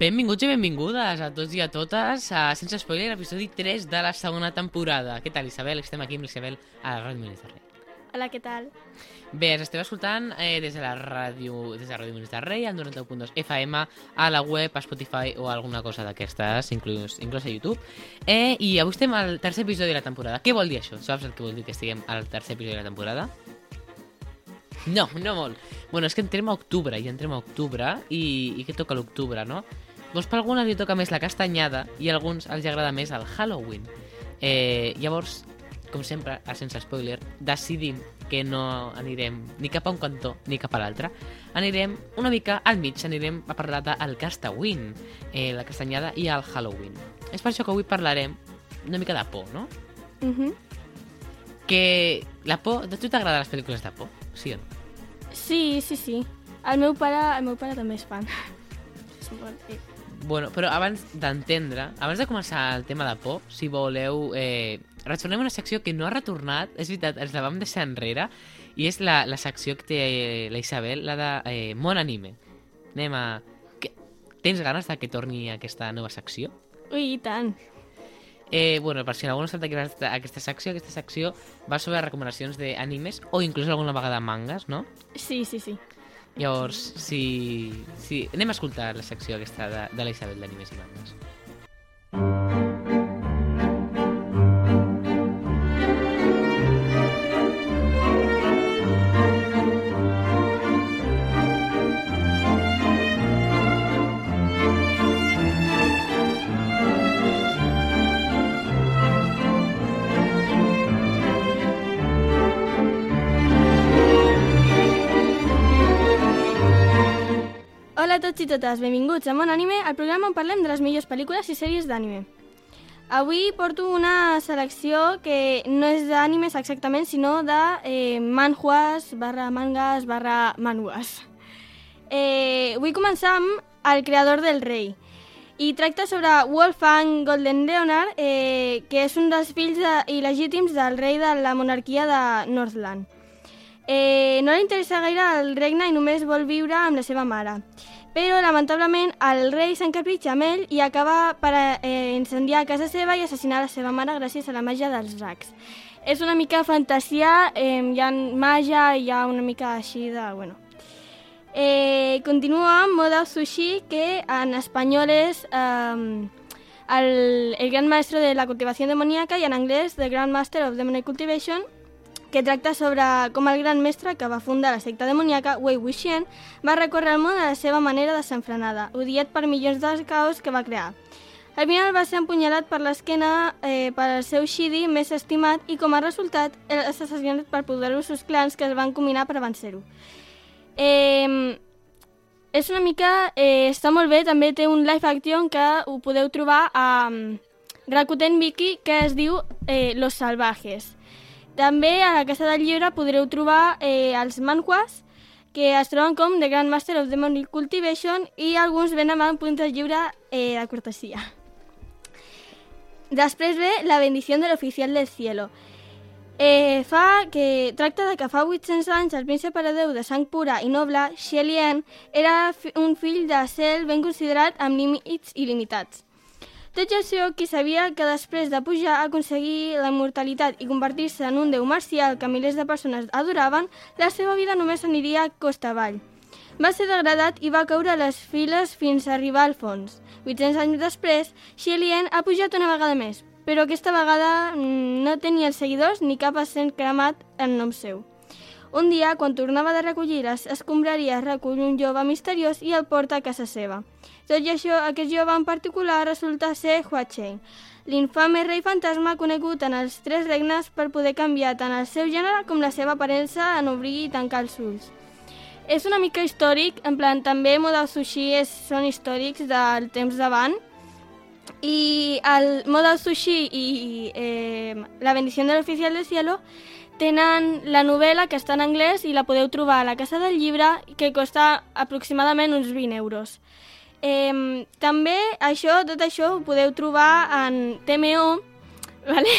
Benvinguts i benvingudes a tots i a totes a Sense Spoiler, episodi 3 de la segona temporada. Què tal, Isabel? Estem aquí amb l'Isabel a la Ràdio Molins de Rei. Hola, què tal? Bé, ens esteu escoltant eh, des de la ràdio, des de Ràdio Molins de Rei, al 91.2 FM, a la web, a Spotify o alguna cosa d'aquestes, inclús, inclús a YouTube. Eh, I avui estem al tercer episodi de la temporada. Què vol dir això? Saps el que vol dir que estiguem al tercer episodi de la temporada? No, no molt. Bueno, és que entrem a octubre, i entrem a octubre, i, i què toca l'octubre, no? Doncs per algunes li toca més la castanyada i a alguns els agrada més el Halloween. Eh, llavors, com sempre, a sense spoiler, decidim que no anirem ni cap a un cantó ni cap a l'altre. Anirem una mica al mig, anirem a parlar del Castawin, eh, la castanyada i el Halloween. És per això que avui parlarem una mica de por, no? Uh -huh. Que la por... A tu t'agraden les pel·lícules de por? Sí o no? Sí, sí, sí. El meu pare, el meu pare també és fan. Eh, Bueno, però abans d'entendre, abans de començar el tema de por, si voleu, eh, retornem a una secció que no ha retornat, és veritat, ens la vam deixar enrere, i és la, la secció que té la Isabel, la de eh, Món Anime. Anem a... Que... Tens ganes de que torni aquesta nova secció? Ui, i tant. Eh, bueno, per si algú no sap de què va aquesta, aquesta secció, aquesta secció va sobre recomanacions d'animes o inclús alguna vegada mangas, no? Sí, sí, sí. Llavors, si, si... anem a escoltar la secció aquesta de, de la Isabel d'animes i mangas. Hola a tots i totes, benvinguts a Mon Anime, el programa on parlem de les millors pel·lícules i sèries d'anime. Avui porto una selecció que no és d'animes exactament, sinó de eh, manhwas barra mangas barra manhwas. Eh, vull començar amb El creador del rei. I tracta sobre Wolfgang Golden Leonard, eh, que és un dels fills de, il·legítims del rei de la monarquia de Northland. Eh, no li interessa gaire el regne i només vol viure amb la seva mare. Però, lamentablement, el rei s'encapritxa amb ell i acaba per eh, incendiar casa seva i assassinar la seva mare gràcies a la màgia dels racs. És una mica fantasia, eh, hi ha màgia, hi ha una mica així de... Bueno. Eh, continua amb Moda Sushi, que en espanyol és eh, el, el gran maestro de la cultivació demoníaca i en anglès The Grand Master of Demonic Cultivation, que tracta sobre com el gran mestre que va fundar la secta demoníaca, Wei Wuxian, va recórrer el món a la seva manera desenfrenada, odiat per milions de caos que va crear. Al final va ser empunyalat per l'esquena eh, per al seu Shidi més estimat i com a resultat és assassinat per poderosos clans que es van combinar per vencer-ho. Eh, és una mica... Eh, està molt bé, també té un live action que ho podeu trobar a um, Rakuten Viki que es diu eh, Los Salvajes. També a la Casa del Llibre podreu trobar eh, els manhwas, que es troben com The Grand Master of Demonic Cultivation i alguns venen amb punts de llibre eh, de cortesia. després ve La bendición del oficial del cielo. Eh, fa que tracta de que fa 800 anys el príncep heredeu de sang pura i noble, Xielien, era un fill de cel ben considerat amb límits il·limitats. Tot i això, qui sabia que després de pujar a aconseguir la immortalitat i convertir-se en un déu marcial que milers de persones adoraven, la seva vida només aniria costa avall. Va ser degradat i va caure a les files fins a arribar al fons. 800 anys després, Xielien ha pujat una vegada més, però aquesta vegada mm, no tenia els seguidors ni cap accent cremat en nom seu. Un dia, quan tornava de recollir les escombraries, recull un jove misteriós i el porta a casa seva. Tot i això, aquest jove en particular resulta ser Hua Chen, l'infame rei fantasma conegut en els tres regnes per poder canviar tant el seu gènere com la seva aparença en obrir i tancar els ulls. És una mica històric, en plan, també Modal Sushi és, són històrics del temps d'avant, i el Modal Sushi i eh, La bendició de l'oficial del cielo tenen la novel·la que està en anglès i la podeu trobar a la Casa del Llibre que costa aproximadament uns 20 euros. Eh, també això, tot això ho podeu trobar en TMO, vale?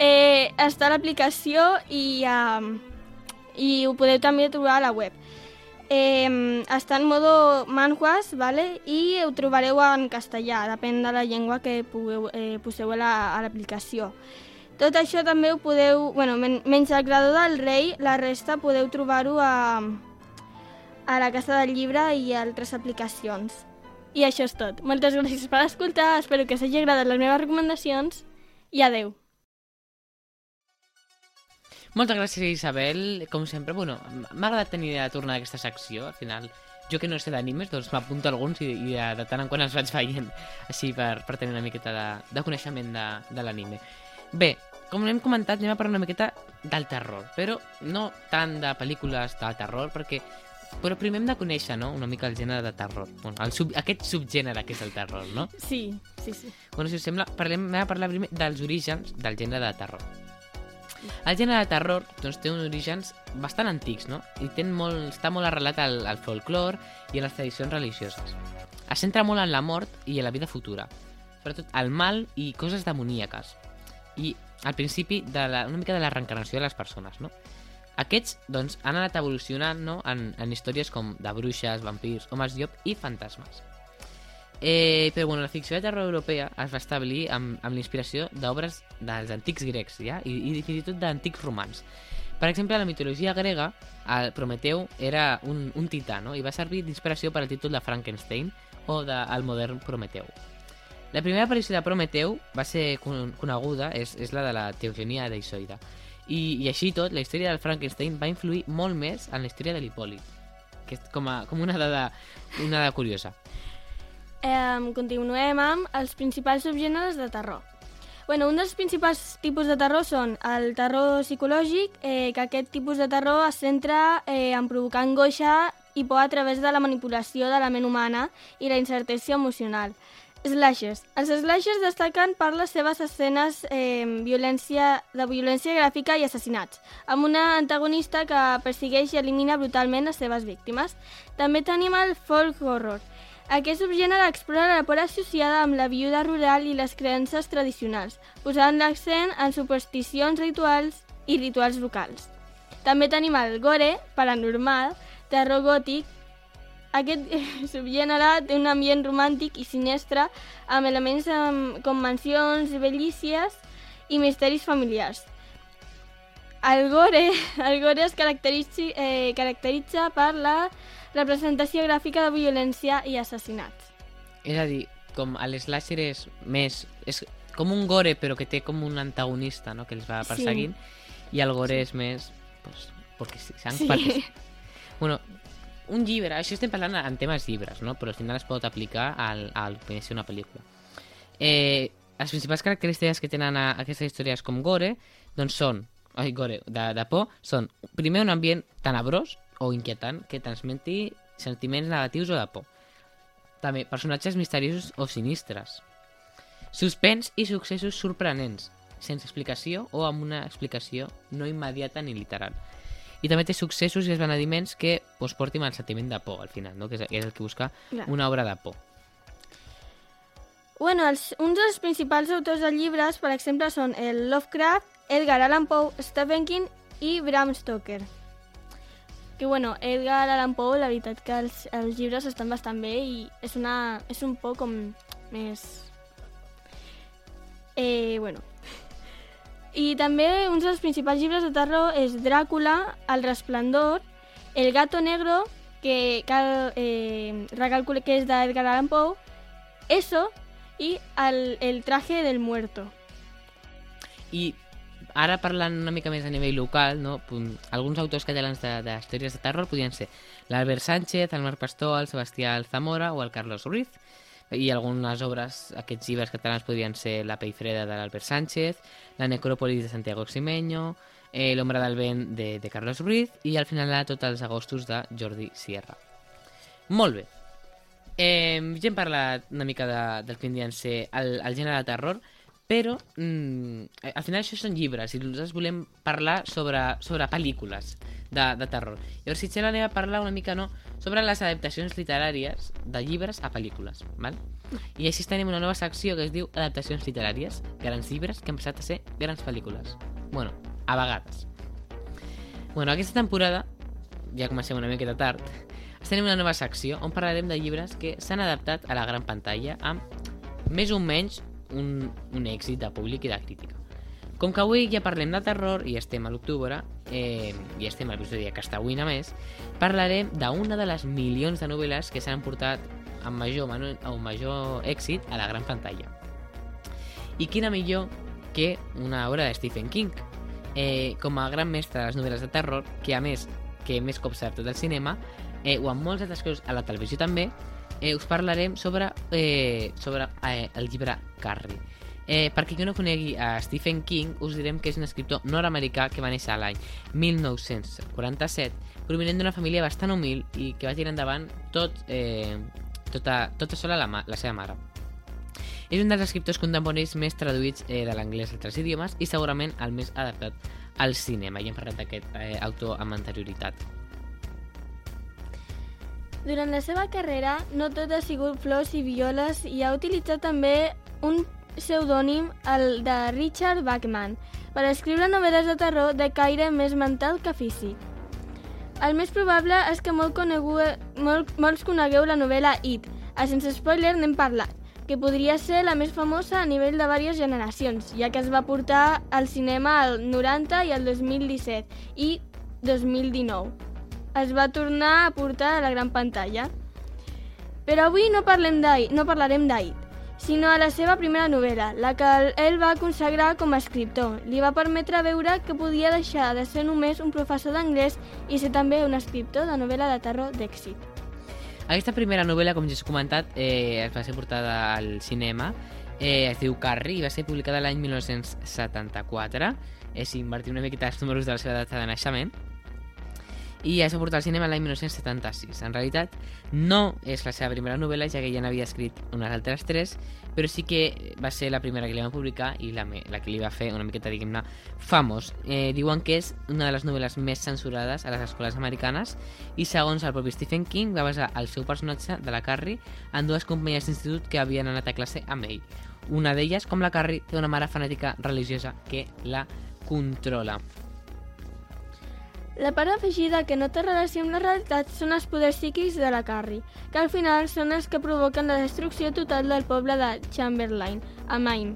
eh, està a l'aplicació i, uh, i ho podeu també trobar a la web. Eh, està en modo manhuas, vale? i ho trobareu en castellà, depèn de la llengua que pugueu, eh, poseu a l'aplicació. La, Tot això també ho podeu, bueno, men menys el grado del rei, la resta podeu trobar-ho a, a la Casa del Llibre i a altres aplicacions. I això és tot. Moltes gràcies per escoltar, espero que us hagi agradat les meves recomanacions i adeu. Moltes gràcies, Isabel. Com sempre, bueno, m'ha agradat tenir de tornar a aquesta secció. Al final, jo que no sé d'animes, doncs m'apunto alguns i, i de, de tant en quant els vaig veient, així per, per tenir una miqueta de, de coneixement de, de l'anime. Bé, com hem comentat, anem a parlar una miqueta del terror, però no tant de pel·lícules de terror, perquè però primer hem de conèixer, no?, una mica el gènere de terror. Bueno, el sub, aquest subgènere que és el terror, no? Sí, sí, sí. Bueno, si us sembla, parlem, anem a parlar primer dels orígens del gènere de terror. El gènere de terror doncs, té uns orígens bastant antics, no? I té molt, està molt arrelat al, al folclore i a les tradicions religioses. Es centra molt en la mort i en la vida futura, sobretot el mal i coses demoníaques. I al principi de la, una mica de la reencarnació de les persones, no? Aquests doncs, han anat evolucionant no? en, en històries com de bruixes, vampirs, homes llop i fantasmes. Eh, però bueno, la ficció de terror europea es va establir amb, amb l'inspiració d'obres dels antics grecs ja? I, i fins i tot d'antics romans. Per exemple, a la mitologia grega, el Prometeu era un, un tità no? i va servir d'inspiració per al títol de Frankenstein o del de, modern Prometeu. La primera aparició de Prometeu va ser con coneguda, és, és la de la Teogenia d'Isoida. I, I així tot, la història del Frankenstein va influir molt més en la història de l'Hipòlit, que és com, a, com una, dada, una dada curiosa. Eh, continuem amb els principals subgèneres de terror. Bueno, un dels principals tipus de terror són el terror psicològic, eh, que aquest tipus de terror es centra eh, en provocar angoixa i por a través de la manipulació de la ment humana i la incertesa emocional. Slashers. Els slashers destaquen per les seves escenes eh, violència, de violència gràfica i assassinats, amb una antagonista que persegueix i elimina brutalment les seves víctimes. També tenim el folk horror. Aquest subgènere explora la por associada amb la viuda rural i les creences tradicionals, posant l'accent en supersticions rituals i rituals locals. També tenim el gore, paranormal, terror gòtic, aquest subgènere té un ambient romàntic i sinistre amb elements com mansions bellícies i misteris familiars. El gore, el gore es caracteritza, eh, caracteritza per la representació gràfica de violència i assassinats. És a dir, com l'slasher és més... És com un gore, però que té com un antagonista, no?, que els va perseguint, sí. i el gore sí. és més... Pues, perquè sí, sang sí. perquè... Bueno, un llibre, això estem parlant en temes llibres, no? però al final es pot aplicar al, al que és una pel·lícula. Eh, les principals característiques que tenen a, aquestes històries com gore doncs són, ai, gore, de, de por, són primer un ambient tenebrós o inquietant que transmeti sentiments negatius o de por. També personatges misteriosos o sinistres. Suspens i successos sorprenents, sense explicació o amb una explicació no immediata ni literal. I també té successos i esbenediments que pues, portin al sentiment de por, al final, no? que, és, que és el que busca Clar. una obra de por. Bueno, els, uns dels principals autors de llibres, per exemple, són el Lovecraft, Edgar Allan Poe, Stephen King i Bram Stoker. Que bueno, Edgar Allan Poe, la veritat que els, els llibres estan bastant bé i és, una, és un poc com més... Eh, bueno. I també uns dels principals llibres de terror és Dràcula, El Resplendor, El Gato Negro, que cal eh, recalcule que és d'Edgar Allan Poe, Eso i el, el Traje del Muerto. I ara parlant una mica més a nivell local, no? Alguns autors catalans de, de històries de terror podien ser l'Albert Sánchez, el Marc Pastor, el Sebastià Alzamora o el Carlos Ruiz. I algunes obres, aquests llibres catalans podrien ser La pell freda de l'Albert Sánchez, La necròpolis de Santiago Ximeño, eh, L'ombra del vent de, de Carlos Ruiz i al final de tots els agostos de Jordi Sierra. Molt bé. Eh, ja hem parlat una mica de, del que podien ser el, el gènere de terror, però mm, al final això són llibres i nosaltres volem parlar sobre, sobre pel·lícules de, de terror. Llavors, si Txell anem a parlar una mica no, sobre les adaptacions literàries de llibres a pel·lícules. Val? I així tenim una nova secció que es diu Adaptacions literàries, grans llibres que han passat a ser grans pel·lícules. Bueno, a vegades. Bueno, aquesta temporada, ja comencem una miqueta tard, tenim una nova secció on parlarem de llibres que s'han adaptat a la gran pantalla amb més o menys un, un èxit de públic i de crítica. Com que avui ja parlem de terror i estem a l'octubre, eh, i estem a l'episodi que està avui més, parlarem d'una de les milions de novel·les que s'han portat amb major o major èxit a la gran pantalla. I quina millor que una obra de Stephen King, eh, com a gran mestre de les novel·les de terror, que a més que més cops s'ha adaptat al cinema, eh, o amb molts altres coses a la televisió també, eh, us parlarem sobre, eh, sobre eh, el llibre Carrie. Eh, per qui no conegui a Stephen King, us direm que és un escriptor nord-americà que va néixer l'any 1947, provenent d'una família bastant humil i que va tirar endavant tot, eh, tota, tota sola la, la seva mare. És un dels escriptors contemporanis més traduïts eh, de l'anglès a altres idiomes i segurament el més adaptat al cinema. I hem parlat d'aquest eh, autor amb anterioritat. Durant la seva carrera, no tot ha sigut flors i violes i ha utilitzat també un pseudònim, el de Richard Bachman, per escriure novel·les de terror de caire més mental que físic. El més probable és que molt conegu... molt, molts conegueu la novel·la It, a sense spoiler n'hem parlat, que podria ser la més famosa a nivell de diverses generacions, ja que es va portar al cinema al 90 i al 2017 i 2019 es va tornar a portar a la gran pantalla. Però avui no, parlem no parlarem d'Ait, sinó a la seva primera novel·la, la que ell va consagrar com a escriptor. Li va permetre veure que podia deixar de ser només un professor d'anglès i ser també un escriptor de novel·la de terror d'èxit. Aquesta primera novel·la, com ja he comentat, eh, es va ser portada al cinema, eh, es diu Carrie i va ser publicada l'any 1974, eh, si invertim una miqueta els números de la seva data de naixement, i ja s'ha portat al cinema l'any 1976. En realitat, no és la seva primera novel·la, ja que ja n'havia escrit unes altres tres, però sí que va ser la primera que li van publicar i la, la que li va fer una miqueta, diguem-ne, famós. Eh, diuen que és una de les novel·les més censurades a les escoles americanes i, segons el propi Stephen King, va basar el seu personatge de la Carrie en dues companyies d'institut que havien anat a classe amb ell. Una d'elles, com la Carrie, té una mare fanàtica religiosa que la controla. La part afegida que no té relació amb la realitat són els poders psíquics de la Carrie, que al final són els que provoquen la destrucció total del poble de Chamberlain, a Maine.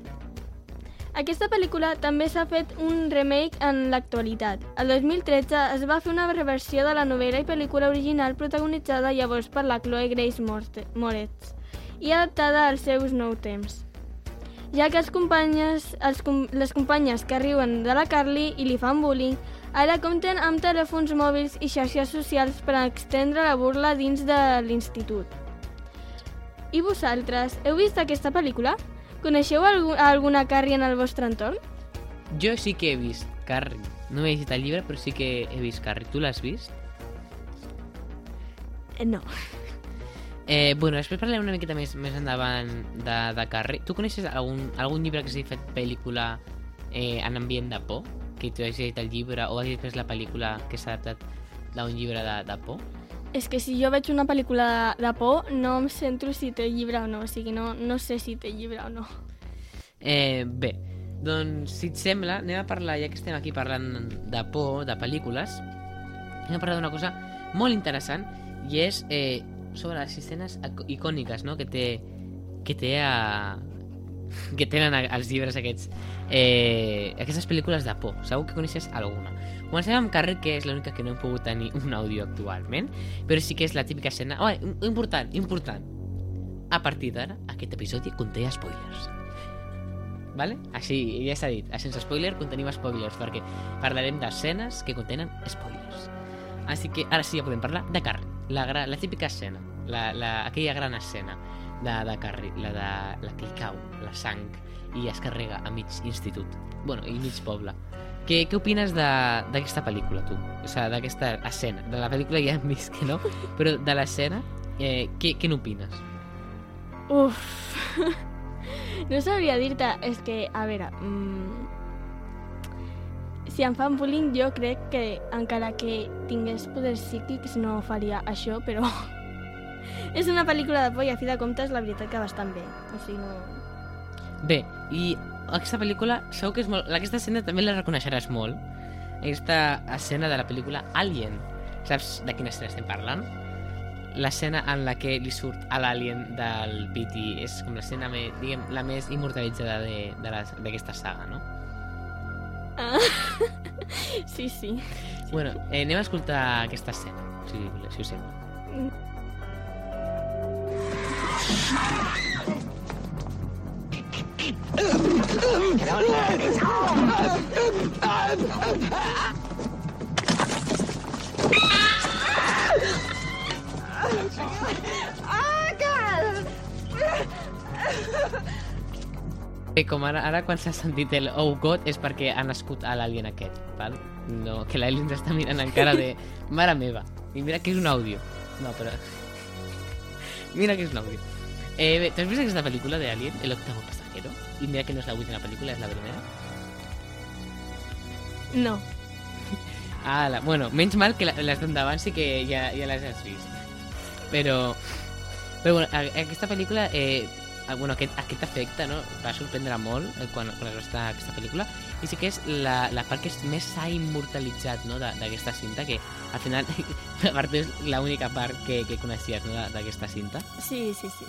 Aquesta pel·lícula també s'ha fet un remake en l'actualitat. El 2013 es va fer una reversió de la novel·la i pel·lícula original protagonitzada llavors per la Chloe Grace Moretz i adaptada als seus nou temps ja que els companyes, els, les companyes que riuen de la Carly i li fan bullying Ara compten amb telèfons mòbils i xarxes socials per extendre la burla dins de l'institut. I vosaltres, heu vist aquesta pel·lícula? Coneixeu algú, alguna Carrie en el vostre entorn? Jo sí que he vist Carrie. No he llegit el llibre, però sí que he vist Carrie. Tu l'has vist? Eh, no. Eh, bueno, després parlem una miqueta més, més endavant de, de Carrie. Tu coneixes algun, algun llibre que s'hagi fet pel·lícula eh, en ambient de por? Que tu hagis llegit el llibre o hagis vist la pel·lícula que s'ha adaptat d'un llibre de, de por? És que si jo veig una pel·lícula de, de por, no em centro si té llibre o no. O sigui, no, no sé si té llibre o no. Eh, bé, doncs, si et sembla, anem a parlar, ja que estem aquí parlant de por, de pel·lícules, anem a parlar d'una cosa molt interessant, i és eh, sobre les escenes ic- icòniques, no?, que té, que té a... que tenen els llibres aquests eh, aquestes pel·lícules de por. Segur que coneixes alguna. Comencem amb Carrer que és l'única que no hem pogut tenir un àudio actualment però sí que és la típica escena. Oh, important, important. A partir d'ara aquest episodi conté spoilers. Vale? Així, ja s'ha dit, sense spoiler contenim spoilers, perquè parlarem d'escenes que contenen spoilers. Així que ara sí ja podem parlar de Carrie, la, la típica escena, la, la, aquella gran escena de, de Carrie, la de la que cau, la sang, i es carrega a mig institut, bueno, i mig poble. Què, què opines d'aquesta pel·lícula, tu? O sigui, d'aquesta escena. De la pel·lícula ja hem vist que no, però de l'escena, eh, què, què n'opines? Uf. no sabria dir-te. És que, a veure... Mm, si em fan bullying, jo crec que encara que tingués poders psíquics no faria això, però... és una pel·lícula de por i a fi de comptes la veritat que bastant bé. O sigui, no... Bé, i aquesta pel·lícula segur que és molt... Aquesta escena també la reconeixeràs molt. Aquesta escena de la pel·lícula Alien. Saps de quina escena estem parlant? L'escena en la que li surt a l'alien del i és com l'escena me- diguem, la més immortalitzada de- de les- d'aquesta saga, no? Ah. sí, sí. Bueno, eh, anem a escoltar aquesta escena, si, si us sembla. Bé, com ara, ara quan s'ha sentit el oh god és perquè ha nascut a l'alien aquest, val? No, que l'alien ens està mirant encara de mare meva. I mira que és un àudio. No, però... mira que és un àudio. Eh, bé, t'has vist aquesta pel·lícula de Alien, El octavo pasajero? I mira que no és la última pel·lícula, és la primera. No. Ah, la, bueno, menys mal que la- les d'endavant sí que ja, ja les has vist. Però... Però bueno, a- aquesta pel·lícula... Eh, bueno, aquest, aquest efecte no, va sorprendre molt eh, quan, quan es va estar aquesta pel·lícula i sí que és la, la part que és més s'ha immortalitzat no, de- d'aquesta cinta que al final a part és l'única part que, que coneixies no, de- d'aquesta cinta Sí, sí, sí.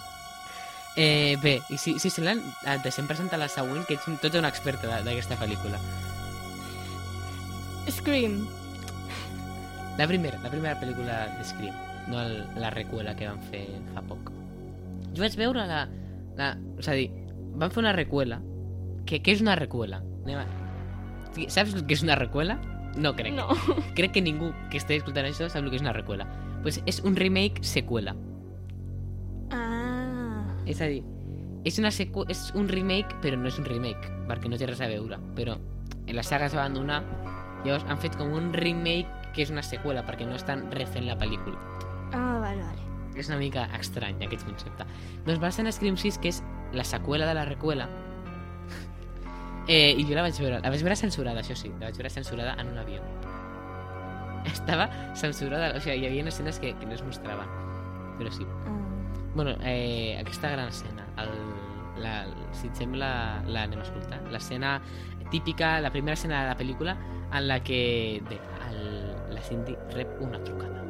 Eh, bé, i si, si semblen et deixem presentar la següent que ets un- tota una experta d'aquesta pel·lícula Scream. La primera, la primera pel·lícula de Scream, no el, la recuela que van fer fa poc. Jo vaig veure la... la és a dir, van fer una recuela. Que, què és una recuela? Anem a... Saps que és una recuela? No crec. No. Crec que ningú que estigui escoltant això sap el que és una recuela. Pues és un remake seqüela. És a dir, és, una sequ... és un remake, però no és un remake, perquè no té res a veure. Però la saga es va abandonar, llavors han fet com un remake que és una seqüela, perquè no estan refent la pel·lícula. Ah, vale, vale. És una mica estrany aquest concepte. Doncs va ser en Scream 6, que és la seqüela de la recuela. Eh, I jo la vaig veure. La vaig veure censurada, això sí. La vaig veure censurada en un avió. Estava censurada, o sigui, hi havia escenes que, que no es mostraven. Però sí. Ah. Bueno, eh, aquesta gran escena, el, la, si et sembla, l'anem a escoltar. L'escena típica, la primera escena de la pel·lícula, en la que la Cindy rep una trucada.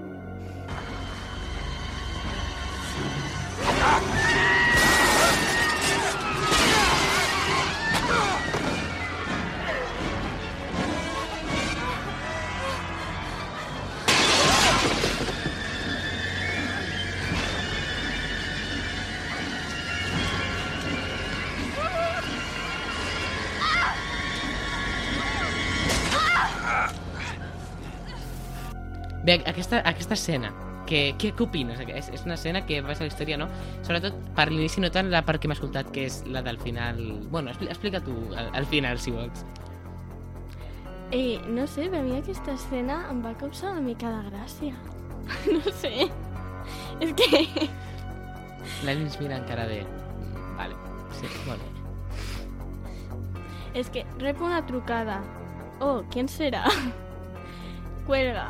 Bé, aquesta, aquesta escena, què, què, què opines? És, és una escena que va a la història, no? Sobretot per l'inici, no tant la part que m'ha escoltat, que és la del final... Bueno, expli explica tu al, al final, si vols. Eh, no sé, per mi aquesta escena em va causar una mica de gràcia. no sé. És que... Ens mira encara de... "Mm, Vale, sí. És que rep una trucada. Oh, ¿quién será? Cuelga.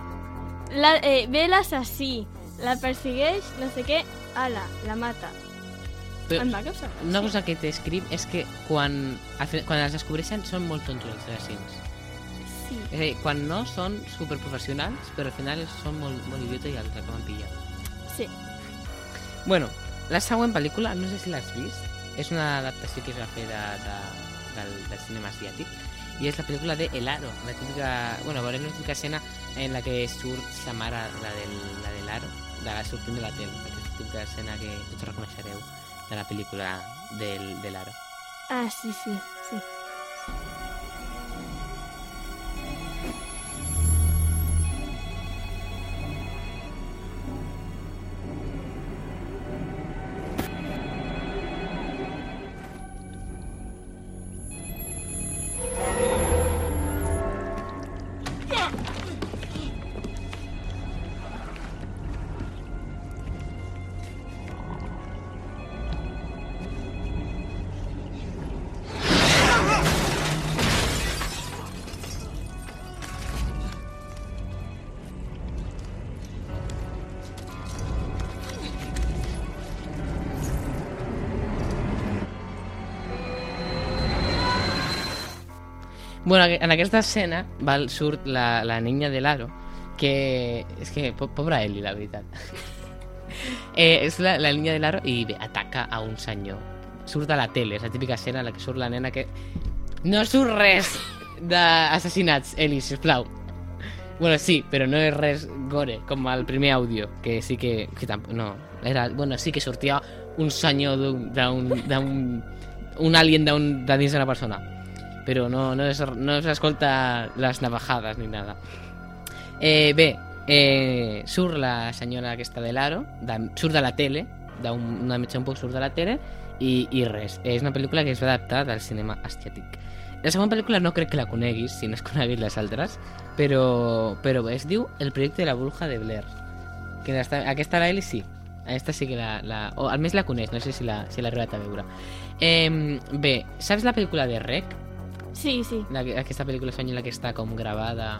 La, eh, ve l'assassí. la persigueix, no sé què, ala, la mata. Però Em va causar gràcia. una cosa que t'escrip és que quan, quan els descobreixen són molt tontos els assassins. Sí. És a dir, quan no són superprofessionals, però al final són molt, molt idiotes i els acaben pillant. Sí. Bueno, la següent pel·lícula, no sé si l'has vist, és una adaptació que es va fer de, de, del, del cinema asiàtic, i és la pel·lícula de El Aro, la típica, bueno, veurem la típica escena en la que surt sa mare, la del, la de l'Aro, de la sortint de la tele, aquesta típica escena que tots reconeixereu de la pel·lícula del, de l'Aro. Ah, sí, sí, sí. Bueno, en aquesta escena val, surt la, la niña de l'Aro, que... És que, po pobra Ellie, la veritat. eh, és la, la niña de l'Aro i bé, ataca a un senyor. Surt a la tele, és la típica escena en la que surt la nena que... No surt res d'assassinats, Ellie, sisplau. Bueno, sí, però no és res gore, com el primer àudio, que sí que... que tamp no, era... Bueno, sí que sortia un senyor d'un... d'un- un alien d'un- de dins d'una persona però no, no, es, no s'escolta les navajades ni nada. Eh, bé, eh, surt la senyora aquesta de l'Aro, de, surt de la tele, d'una mitja un poc surt de la tele, i, i res. És una pel·lícula que es va del cinema asiàtic. La segona pel·lícula no crec que la coneguis, si no has conegut les altres, però, bé, es diu El projecte de la bruja de Blair. Que aquesta, aquesta l'Aili sí. Aquesta sí que la, la... O almenys la coneix, no sé si l'ha si l'ha arribat a veure. Eh, la pel·lícula de Rec? Sí, sí. La, aquesta pel·lícula espanyola que està com gravada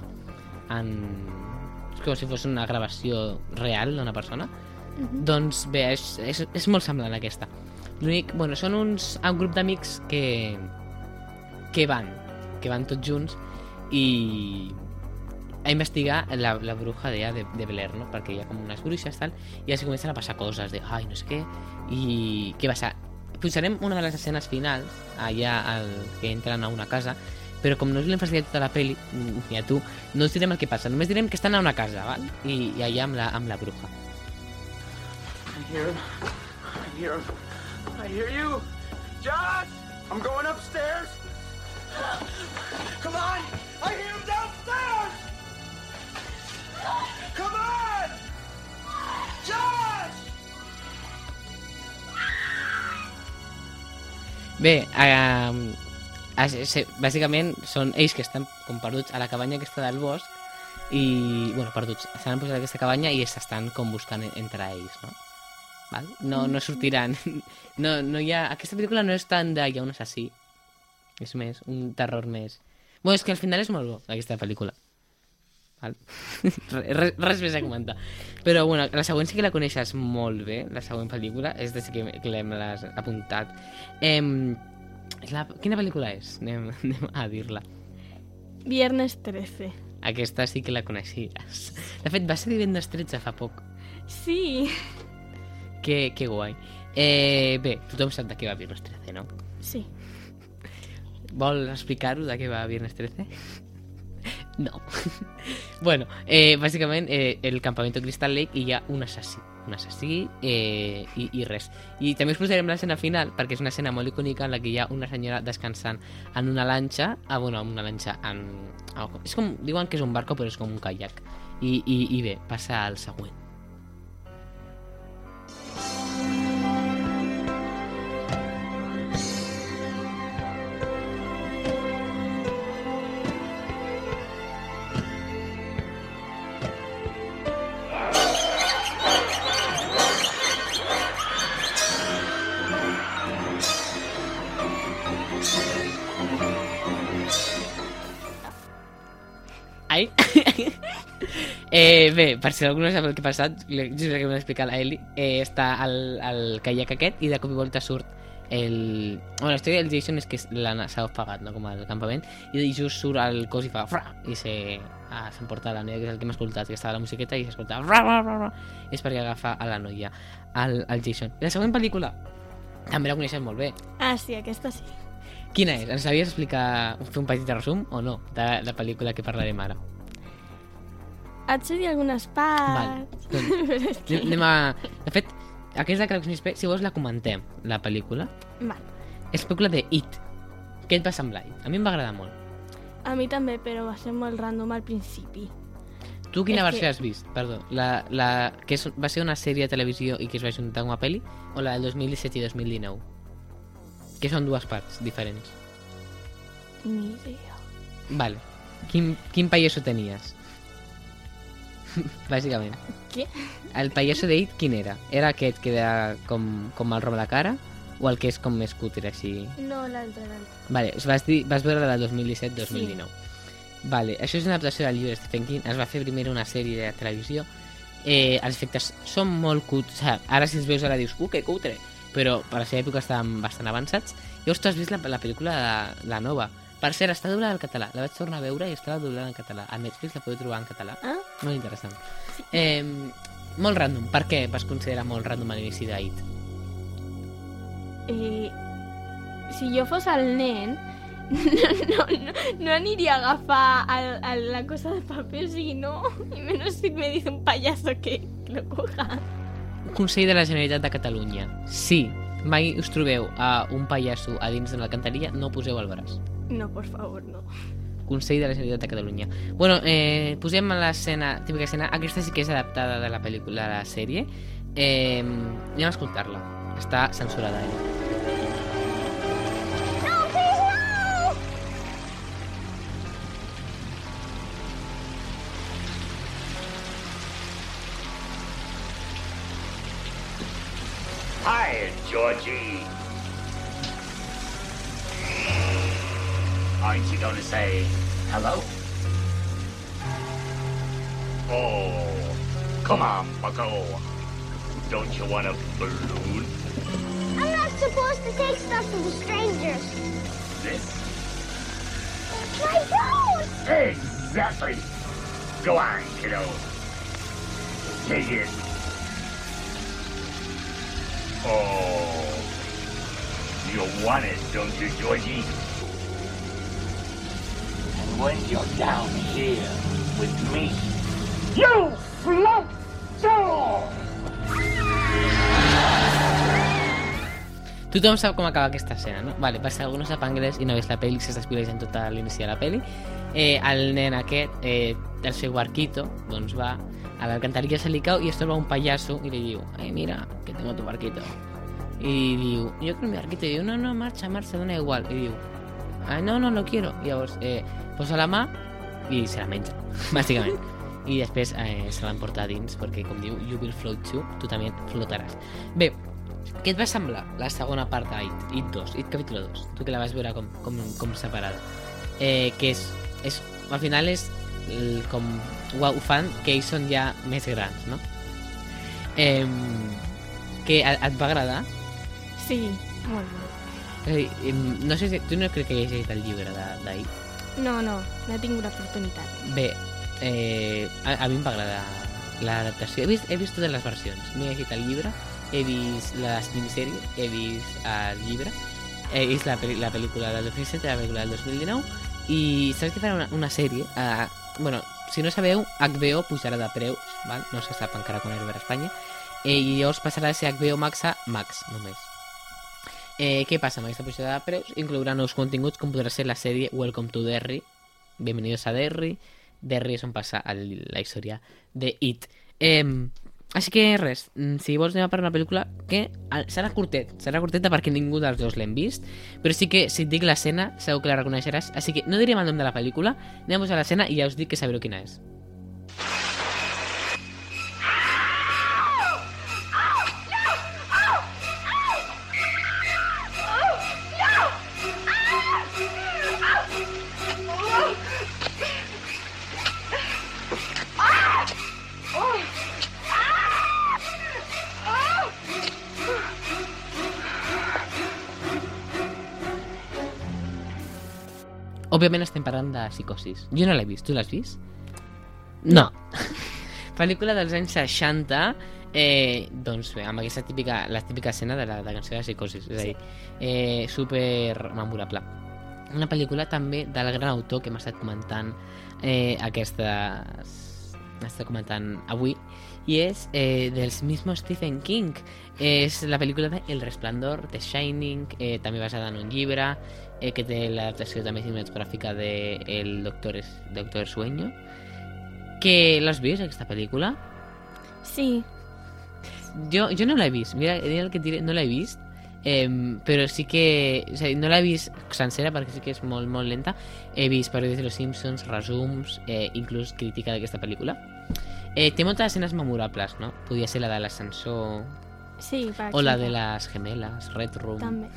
en... És com si fos una gravació real d'una persona. Doncs bé, és, és, és molt semblant aquesta. L'únic... Bueno, són uns... Un grup d'amics que... que van. Que van tots junts i a investigar la, la bruja de, de, de Blair, no? Perquè hi ha com unes bruixes, tal, i els comencen a passar coses de, ai, no sé què, i què passa? Posarem una de les escenes finals, allà al, que entren a una casa, però com no us l'hem facilitat tota la peli, ni a tu, no us direm el que passa, només direm que estan a una casa, val? I, i allà amb la, amb la bruja. I hear him. I hear him. I hear you. Josh! I'm going upstairs. Come on! I hear him downstairs! Come on! Josh! Bé, eh, eh, bàsicament són ells que estan com perduts a la cabanya aquesta del bosc i, bueno, perduts, s'han posat a aquesta cabanya i s'estan com buscant en- entre ells, no? Val? No, no sortiran. No, no hi ha... Aquesta pel·lícula no és tant de hi ha un assassí. És més, un terror més... Bueno, és que al final és molt bo, aquesta pel·lícula. Val? res, res més a comentar. Però, bueno, la següent sí que la coneixes molt bé, la següent pel·lícula, és de sí que, que l'hem apuntat. Em, és la, quina pel·lícula és? Anem, anem a dir-la. Viernes 13. Aquesta sí que la coneixies. De fet, va ser divendres 13 fa poc. Sí. Que, que guai. Eh, bé, tothom sap de què va Viernes 13, no? Sí. Vol explicar-ho de què va Viernes 13? No. bueno, eh, bàsicament eh, el campamento Crystal Lake i hi ha un assassí. Un assassí eh, i, i res. I també us posarem l'escena final perquè és una escena molt icònica en la que hi ha una senyora descansant en una lanxa, ah, bueno, en una lanxa en... és com, diuen que és un barco però és com un kayak. I, i, i bé, passa al següent. Eh, bé, per si algú no sap el que ha passat, just el que m'ha explicat l'Eli, eh, està al, al caiac aquest i de cop i volta surt el... Bueno, la història del Jason és que la- s'ha ofegat, no?, com al campament, i just surt al cos i fa... Fra! I se... Ah, s'emporta la noia, que és el que hem escoltat, que estava la musiqueta i s'escolta... Fra, fra, fra, fra. És perquè agafa a la noia, al, al Jason. La següent pel·lícula també la coneixes molt bé. Ah, sí, aquesta sí. Quina és? Ens sabies explicar, fer un petit resum o no, de la pel·lícula que parlarem ara? Et sé dir algunes parts. Doncs, Però és que... anem- a... De fet, aquesta declaració d'Ispe, si vols la comentem, la pel·lícula. Vale. És la pel·lícula de It. Què et va semblar? A mi em va agradar molt. A mi també, però va ser molt random al principi. Tu quina És versió que- has vist? Perdó. La, la, que és, va ser una sèrie de televisió i que es va juntar com a pel·li? O la del 2017 i 2019? Que són dues parts diferents. Ni idea. Vale. Quin, quin pallasso tenies? Bàsicament. Què? El pallasso de It, quin era? Era aquest que era com, com el roba la cara? O el que és com més cutre, així? No, l'altre, l'altre. Vale, vas, dir, vas veure la del 2017-2019. Vale, això és una adaptació del llibre de Stephen King. Es va fer primer una sèrie de televisió. Eh, els efectes són molt cuts. O sigui, ara si els veus ara dius, uh, que cutre. Però per la seva època estaven bastant avançats. Llavors tu has vist la, la pel·lícula de la nova. Per cert, està doblada al català. La vaig tornar a veure i estava doblada en català. A Netflix la podeu trobar en català. Ah? Molt interessant. Eh, molt random. Per què vas considerar molt random a l'inici d'Ait? Eh, si jo fos el nen, no, no, no aniria a agafar el, el, la cosa de paper, o sigui, no. I menys si me dice un payaso que lo coja. Consell de la Generalitat de Catalunya. Si mai us trobeu a un pallasso a dins d'una alcantarilla, no poseu el braç. No, por favor, no. Consell de la Generalitat de Catalunya. Bueno, eh, posem a l'escena, típica escena, aquesta sí que és adaptada de la pel·lícula, de la sèrie. Eh, anem a escoltar-la. Està censurada, ella. Hi, Georgie. Aren't you going to say hello? Oh, come on, Bucko. Don't you want a balloon? I'm not supposed to take stuff from strangers. This? My don't! Exactly. Go on, kiddo. Take it. Oh, you want it, don't you, Georgie? When you're down here with me, you float too! Tothom sap com acaba aquesta escena, no? Vale, no sap anglès i no vist la pel·li, se s'explica en tot l'inici de la pel·li, eh, el nen aquest, eh, el seu barquito, doncs va a l'alcantarilla se li cau i es troba un pallasso i li diu, eh, mira, que tengo tu barquito. I diu, yo quiero mi barquito. I diu, no, no, marxa, marxa, dona igual. I diu, ah, no, no lo quiero. I llavors eh, posa la mà i se la menja, bàsicament. I després eh, se l'emporta dins, perquè com diu, you will float too, tu també flotaràs. Bé, què et va semblar la segona part d'It, It 2, It capítol 2? Tu que la vas veure com, com, com separada. Eh, que és, és, al final és el, com ho, ho fan que ells són ja més grans, no? Eh, que et, et va agradar? Sí, molt bé. Em, no sé si... Tu no crec que hagis llegit el llibre d'It? No, no, no he tingut l'oportunitat. Bé, eh, a, a mi em va agradar l'adaptació. He vist, he vist totes les versions. M'he llegit el llibre, he vist la minissèrie, he vist el llibre, he vist la, la pel·lícula del 2007, la pel·lícula del 2019, i saps que faran una, una sèrie? Uh, bueno, si no sabeu, HBO pujarà de preus, val? no se sap encara quan arribarà a Espanya, eh, i llavors passarà de ser HBO Max a Max, només. Eh, què passa amb aquesta pujada de preus? Inclourà nous continguts com podrà ser la sèrie Welcome to Derry, Bienvenidos a Derry, Derry és on passa el, la història de It. Eh, així que res, mm, si vols anem a per una pel·lícula que serà curtet, serà curteta perquè ningú dels dos l'hem vist, però sí que si et dic l'escena segur que la reconeixeràs, així que no direm el nom de la pel·lícula, anem a posar l'escena i ja us dic que sabreu quina és. De psicosis. Jo no l'he vist, tu l'has vist? No. Pel·lícula dels anys 60, eh, doncs bé, amb aquesta típica, la típica escena de la, de la cançó de psicosis, és a dir, eh, super memorable. Una pel·lícula també del gran autor que hem estat comentant eh, aquestes... Està comentant avui i és eh, dels mismos Stephen King és la pel·lícula de El Resplandor The Shining, eh, també basada en un llibre eh, que té l'adaptació també cinematogràfica de El Doctor, es, Doctor Sueño que l'has vist aquesta pel·lícula? Sí. Jo, jo no l'he vist, mira, mira el que diré, no l'he vist, eh, però sí que... És a dir, no l'he vist sencera perquè sí que és molt, molt lenta. He vist paròdies de Los Simpsons, resums, eh, inclús crítica d'aquesta pel·lícula. Eh, té moltes escenes memorables, no? Podia ser la de l'ascensor Sí, per o la de les gemelas, Red Room, També.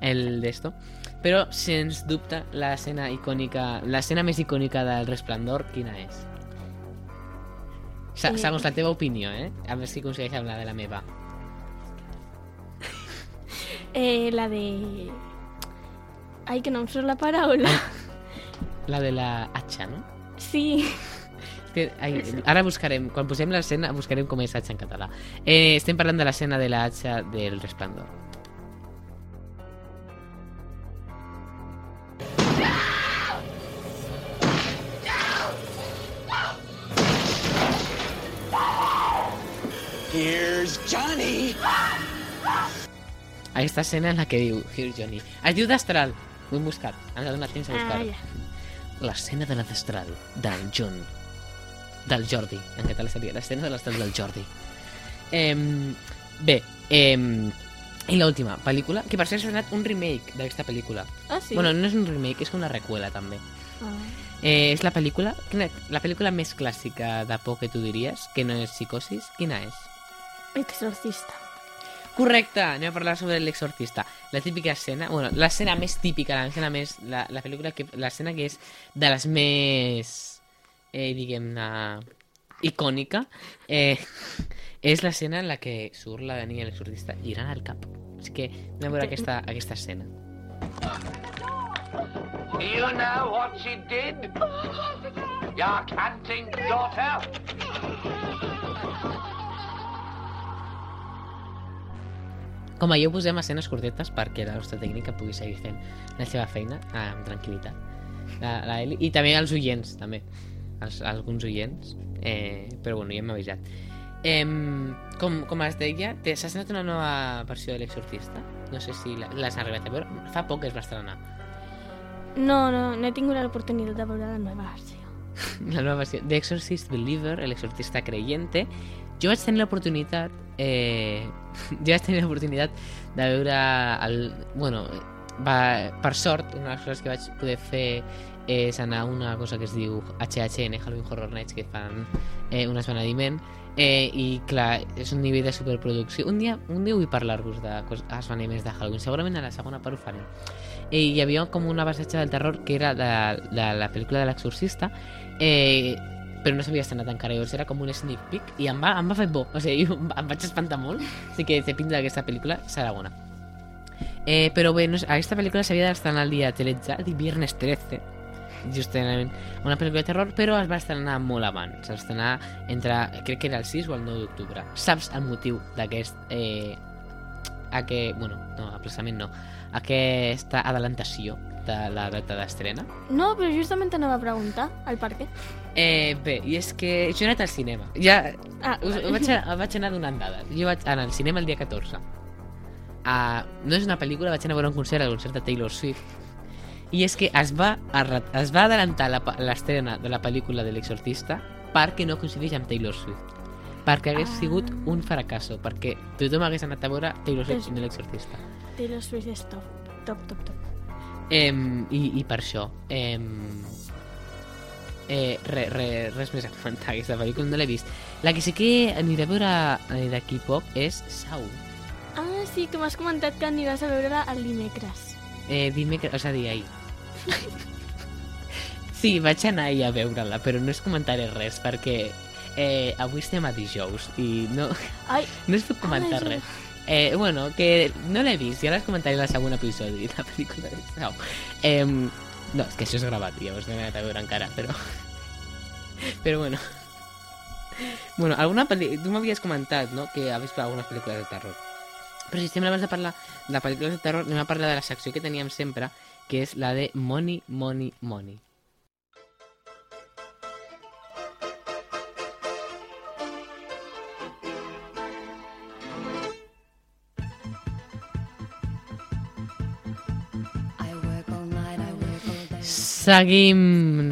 el d'esto. Però, sens dubte, l'escena icònica, l'escena més icònica del Resplendor, quina és? Se- Eh. Segons la teva opinió, eh? A veure si aconsegueix amb la de la meva. Eh, la de... Ai, que no em surt la paraula. La de la hacha, no? Sí. Que, ai, ara buscarem, quan posem l'escena, buscarem com és hacha en català. Eh, estem parlant de l'escena de la hacha del Resplendor. Aquesta escena en la que diu Here Johnny. Es diu Destral. Ho hem buscat. Ens ha donat temps a Ah, buscar-ho. ja. L'escena de la Destral del John. Del Jordi. En català seria l'escena de l'Estral del Jordi. Eh, bé, eh, i l'última pel·lícula, que per cert s'ha donat un remake d'aquesta pel·lícula. Ah, sí? Bueno, no és un remake, és una recuela també. Ah. Eh, és la pel·lícula, quina, la pel·lícula més clàssica de por que tu diries, que no és psicosis, quina és? Exorcista. Correcte, anem a parlar sobre l'exorcista. La típica escena, bueno, l'escena més típica, l'escena més, la, la pel·lícula que, l'escena que és de les més, eh, diguem-ne, icònica, eh, és l'escena en la que surt la Dani l'exorcista girant el cap. És que anem a veure aquesta, aquesta escena. You know what she did? Your canting daughter? Com a jo posem escenes curtetes perquè la nostra tècnica pugui seguir fent la seva feina amb tranquil·litat. La, la Eli, I també els oients, també. Els, alguns oients. Eh, però bueno, ja hem avisat. Eh, com, com es deia, s'ha estrenat una nova versió de l'Exorcista. No sé si l'has arribat a veure. Fa poc es va estrenar. No, no, no he tingut l'oportunitat de veure la nova versió. La nova versió. The Exorcist Believer, l'exorcista creyente. Jo vaig tenir l'oportunitat... Eh, jo vaig tenir l'oportunitat de veure el... Bueno, va, per sort, una de les coses que vaig poder fer és anar a una cosa que es diu HHN, Halloween Horror Nights, que fan eh, un esbenediment eh, i clar, és un nivell de superproducció. Un dia, un dia vull parlar-vos de cos- esbenediments de Halloween, segurament a la segona part ho farem eh, hi havia com una passatge del terror que era de, de la pel·lícula de l'exorcista eh, però no s'havia estrenat encara llavors era com un sneak peek i em va, em va fer por o sigui, em, vaig espantar molt així que té pinta d'aquesta pel·lícula serà bona. Eh, però bé, no, aquesta pel·lícula s'havia d'estrenar el dia 13 el viernes 13 justament una pel·lícula de terror però es va estrenar molt abans es va estrenar entre, crec que era el 6 o el 9 d'octubre. Saps el motiu d'aquest eh, a que, bueno, no, aplaçament no aquesta adelantació de la data d'estrena? No, però justament t'anava a preguntar el per què. Eh, bé, i és que jo he anat al cinema. Ja, Ah, us, vaig, a- vaig anar donant dades. Jo vaig anar al cinema el dia 14. Uh, no és una pel·lícula, vaig anar a veure un concert, el concert de Taylor Swift. I és que es va, es va adelantar l'estrena de la pel·lícula de l'exorcista perquè no coincideix amb Taylor Swift. Perquè hagués Ah. sigut un fracasso, perquè tothom hagués anat a veure Taylor Swift i no l'exorcista. Taylor Swift és top, top, top, top. Em, i, I per això... Em, eh, re, re, res més a comentar aquesta pel·lícula, no l'he vist. La que sí que aniré a veure eh, d'aquí poc és Sau. Ah, sí, que m'has comentat que aniràs a veure-la el dimecres. Eh, dimecres, a dir, ahir. sí, vaig anar ahir a veure-la, però no es comentaré res perquè eh, avui estem a dijous i no, Ai, no es pot comentar ja. res. Eh, bueno, que no l'he vist, ja les comentaré en el segon episodi, la pel·lícula de Sau. Eh, No, és que això és gravat, llavors no he anat a veure encara, però... però bueno. Bueno, alguna pel·li... Tu m'havies comentat, no?, que has vist algunes pel·lícules de terror. Però si sembla abans de parlar de pel·lícules de terror, anem a parlar de la secció que teníem sempre, que és la de Money, Money, Money. Seguim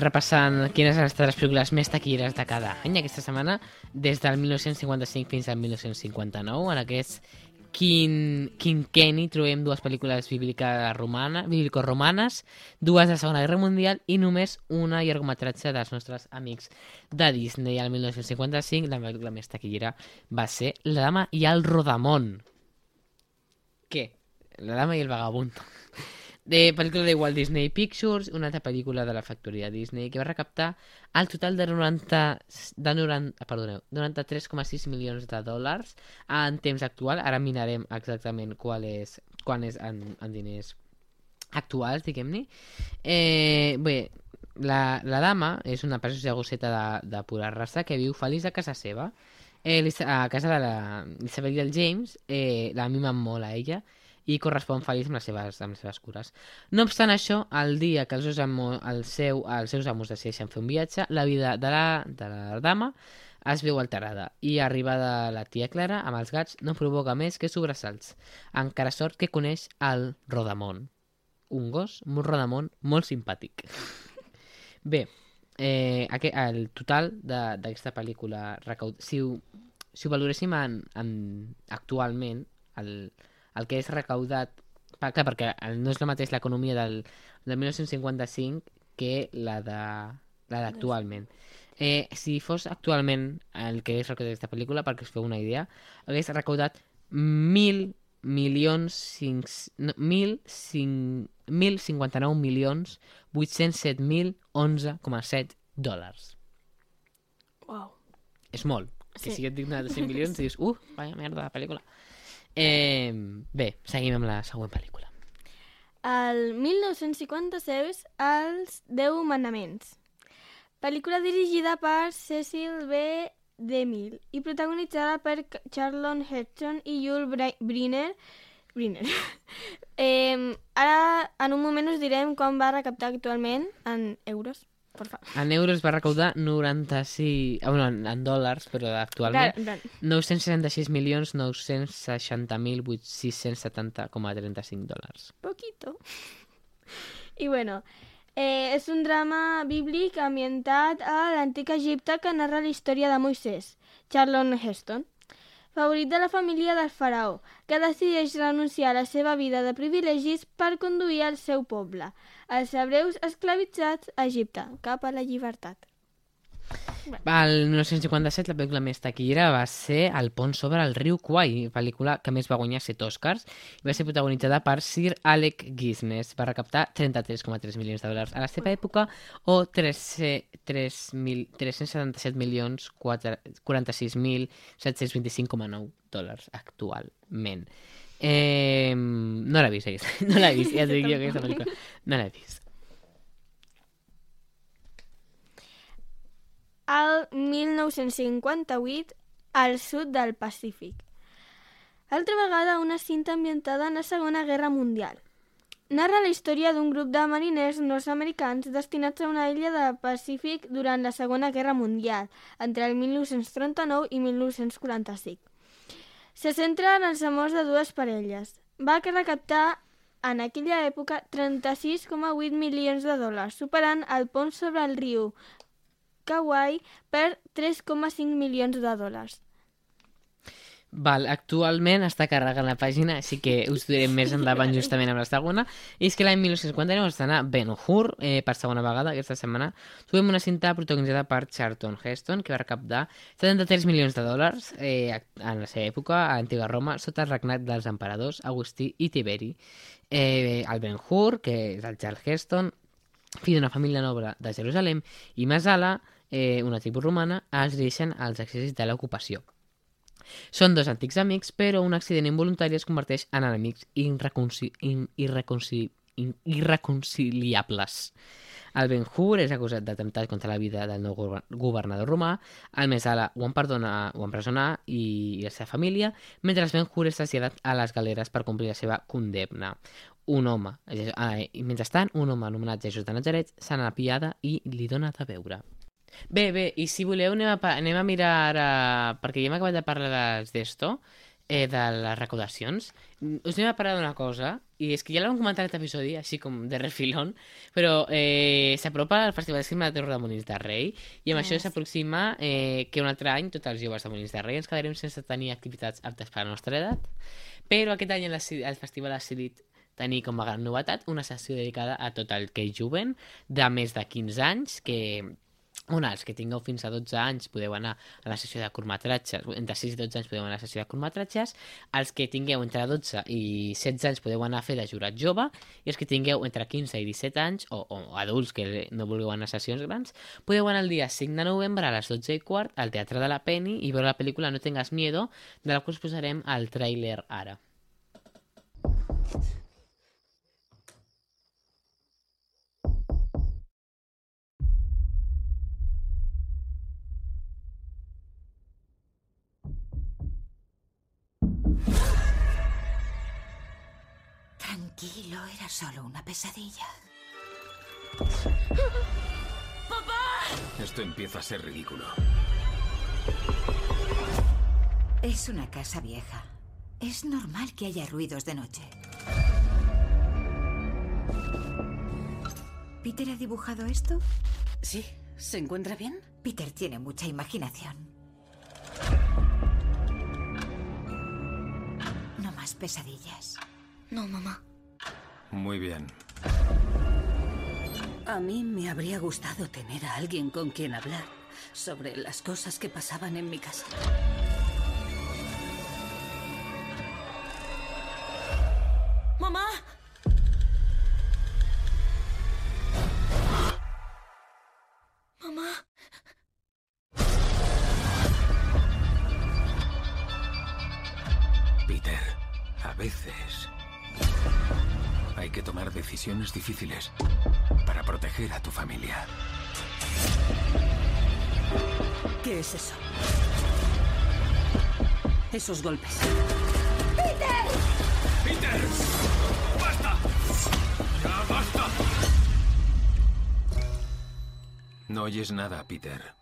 repassant quines han estat les pel·lícules més taquilleres de cada any aquesta setmana, des del 1955 fins al 1959, en aquest quin, quinquenni trobem dues pel·lícules bíbliques bíblico-romanes, dues de la Segona Guerra Mundial i només una llargometratge dels nostres amics de Disney. Al 1955 la pel·lícula més taquillera va ser La dama i el rodamón. Què? La dama i el vagabundo de pel·lícula de Walt Disney Pictures, una altra pel·lícula de la factoria Disney, que va recaptar al total de 90, de 90, perdoneu, 93,6 milions de dòlars en temps actual. Ara mirarem exactament qual és, quan és en, en diners actuals, diguem-ne. Eh, bé, la, la dama és una preciosa gosseta de, de pura raça que viu feliç a casa seva. Eh, a casa de la Isabel i el James, eh, la mimen molt a ella, i correspon feliç amb les seves, amb les seves cures. No obstant això, el dia que els seus, amo, el seu, els seus amos decideixen fer un viatge, la vida de la, de la dama es veu alterada i arribada la tia Clara amb els gats no provoca més que sobresalts. Encara sort que coneix el Rodamont. Un gos, un Rodamont molt simpàtic. Bé, eh, aquest, el total d'aquesta pel·lícula, si, ho, si ho valoréssim en, en, actualment, el, el que és recaudat... Per, clar, perquè no és el mateix l'economia del, del 1955 que la de la d'actualment. Eh, si fos actualment el que és recaudat aquesta pel·lícula, perquè us feu una idea, hagués recaudat mil milions cinc, no, mil, cinc, 1.059 milions 807 mil 11,7 dòlars. Uau. És molt. Que Sí. si et dic de 5 milions dius, uh, vaya merda de pel·lícula. Eh, bé, seguim amb la següent pel·lícula. El 1956, Els 10 manaments. Pel·lícula dirigida per Cecil B. DeMille i protagonitzada per C- Charlton Heston i Yul Brynner. Brynner. eh, ara, en un moment us direm com va recaptar actualment en euros, per favor. En euros va recaudar 96... ah, Bueno, en, en dòlars, però actualment... En plan, 966 milions 960.670,35 dòlars. poquito. I bueno, eh, és un drama bíblic ambientat a l'antic Egipte que narra la història de Moisès, Charlton Heston, favorit de la família del faraó, que decideix renunciar a la seva vida de privilegis per conduir el seu poble, els hebreus esclavitzats a Egipte, cap a la llibertat. El 1957 la pel·lícula més taquillera va ser El pont sobre el riu Kwai, pel·lícula que més va guanyar 7 Oscars i va ser protagonitzada per Sir Alec Guinness. Va recaptar 33,3 milions de dòlars a la seva època o 3, 3, 377 milions 46.725,9 dòlars actualment. Eh, no l'he vist, aquesta. no l'he vist, ja t'ho dic jo, aquesta pel·lícula. No l'he vist. Al 1958 al sud del Pacífic. Altra vegada una cinta ambientada en la Segona Guerra Mundial. Narra la història d'un grup de mariners nord-americans destinats a una illa del Pacífic durant la Segona Guerra Mundial, entre el 1939 i 1945. Se centra en els amors de dues parelles. Va recaptar en aquella època 36,8 milions de dòlars, superant el pont sobre el riu Kauai per 3,5 milions de dòlars. Val, actualment està carregant la pàgina, així que us direm més endavant justament amb la segona. I és que l'any 1959 va estrenar Ben Hur, eh, per segona vegada aquesta setmana. Trobem una cinta protagonitzada per Charlton Heston, que va recaptar 73 milions de dòlars eh, en la seva època, a l'antiga Roma, sota el regnat dels emperadors Agustí i Tiberi. Eh, el Ben Hur, que és el Charles Heston, fill d'una família noble de Jerusalem, i Masala, eh, una tribu romana, es dirigeixen als exèrcits de l'ocupació. Són dos antics amics, però un accident involuntari els converteix en enemics irreconci... in- irreconci... irreconciliables. El Ben Hur és acusat d'atemptat contra la vida del nou gover- governador romà, el Mesala ho empresona, ho empresona i, i la seva família, mentre el Ben Hur és traslladat a les galeres per complir la seva condemna. Un home, ah, i mentrestant, un home anomenat Jesús de Nazaret se n'apiada i li dona de beure. Bé, bé, i si voleu anem a, anem a mirar ara, perquè ja hem acabat de parlar d'esto, eh, de les recaudacions, Mm, us anem a parlar d'una cosa, i és que ja l'hem comentat en aquest episodi, així com de refilón, però eh, s'apropa el Festival de Cinema de Terror de Molins de Rei, i amb això s'aproxima eh, que un altre any tots els joves de Molins de Rei ens quedarem sense tenir activitats aptes per a la nostra edat, però aquest any el, el festival ha decidit tenir com a gran novetat una sessió dedicada a tot el que jovent de més de 15 anys, que on els que tingueu fins a 12 anys podeu anar a la sessió de curtmetratges, entre 6 i 12 anys podeu anar a la sessió de curtmetratges, els que tingueu entre 12 i 16 anys podeu anar a fer de jurat jove, i els que tingueu entre 15 i 17 anys, o, o adults que no vulgueu anar a sessions grans, podeu anar el dia 5 de novembre a les 12 i quart al Teatre de la Penny i veure la pel·lícula No tengas miedo, de la qual us posarem el tràiler ara. Tranquilo, era solo una pesadilla. Esto empieza a ser ridículo. Es una casa vieja. Es normal que haya ruidos de noche. ¿Peter ha dibujado esto? Sí, ¿se encuentra bien? Peter tiene mucha imaginación. No más pesadillas. No, mamá. Muy bien. A mí me habría gustado tener a alguien con quien hablar sobre las cosas que pasaban en mi casa. ¡Mamá! ¡Mamá! Peter, a veces hay que tomar decisiones difíciles para proteger a tu familia. ¿Qué es eso? Esos golpes. ¡Peter! ¡Basta! ¡Ya basta! No oyes nada, Peter.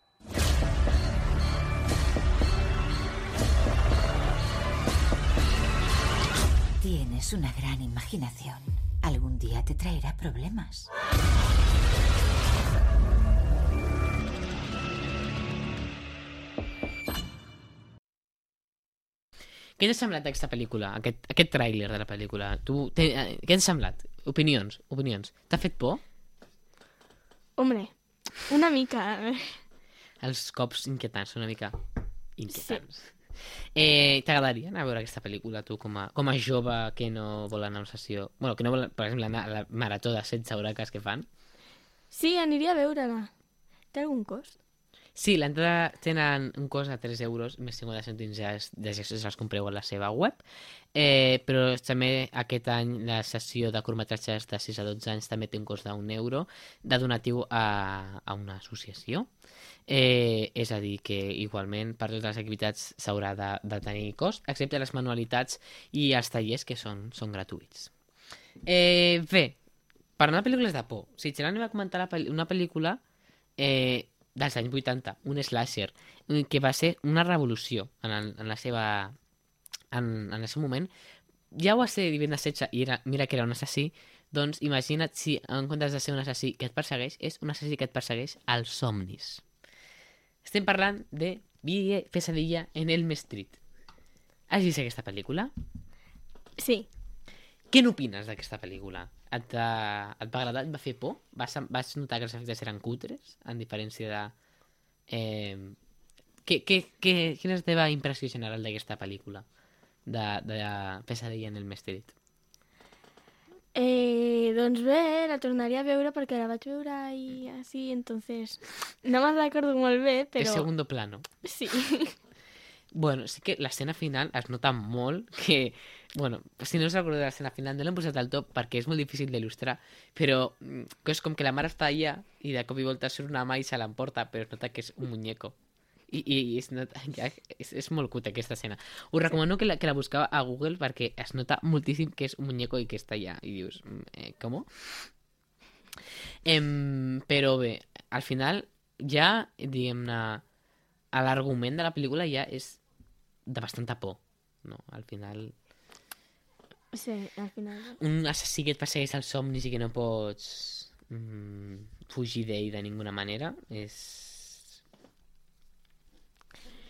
Tienes una gran imaginación. Día te traerá problemas. Què t'ha semblat aquesta pel·lícula, aquest, aquest tràiler de la pel·lícula? Tu, te, eh, què t'ha semblat? Opinions, opinions. T'ha fet por? Hombre, una mica. Els cops inquietants una mica inquietants. Sí. Eh, T'agradaria anar a veure aquesta pel·lícula, tu, com a, com a jove que no vol anar a una sessió... bueno, que no vol, per exemple, anar a la marató de 16 hores que fan? Sí, aniria a veure-la. Té algun cost? Sí, l'entrada tenen un cost de 3 euros, més 50 cèntims ja es, ja es, els compreu a la seva web, eh, però també aquest any la sessió de curtmetratges de 6 a 12 anys també té un cost d'un euro de donatiu a, a una associació. Eh, és a dir, que igualment per totes les activitats s'haurà de, de tenir cost, excepte les manualitats i els tallers que són, són gratuïts. Eh, bé, per anar a pel·lícules de por, si Xeran va comentar una pel·lícula eh, dels anys 80, un slasher, eh, que va ser una revolució en, el, en la seva... En, en el seu moment. Ja ho va ser divendres 16 i era, mira que era un assassí, doncs imagina't si en comptes de ser un assassí que et persegueix, és un assassí que et persegueix als somnis. Estem parlant de Vie Pesadilla en Elm Street. Has vist aquesta pel·lícula? Sí. Què n'opines d'aquesta pel·lícula? Et, uh, et va agradar? Et va fer por? Vas, vas notar que els efectes eren cutres, en diferència de... Eh, què, què, què, quina és la teva impressió general d'aquesta pel·lícula? De, de Pesadilla en el Street. Eh, doncs bé, la tornaria a veure perquè la vaig veure i així, entonces no me'n recordo molt bé, Però... És segundo plano. Sí. Bueno, sí que l'escena final es nota molt que Bueno, si no us recordeu de l'escena final, no l'hem posat al top perquè és molt difícil d'il·lustrar, però mm, és com que la mare està allà i de cop i volta surt una mà i se l'emporta, però es nota que és un muñeco. I, i, i es nota, ja, és, és molt cuta aquesta escena. Us recomano que la, que la busqueu a Google perquè es nota moltíssim que és un muñeco i que està allà. I dius, mm, eh, com? Em, però bé, al final ja, diguem-ne, l'argument de la pel·lícula ja és de bastanta por, no? Al final Sí, al final... un assassí que et persegueix als somnis i que no pots mm, fugir d'ell de ninguna manera és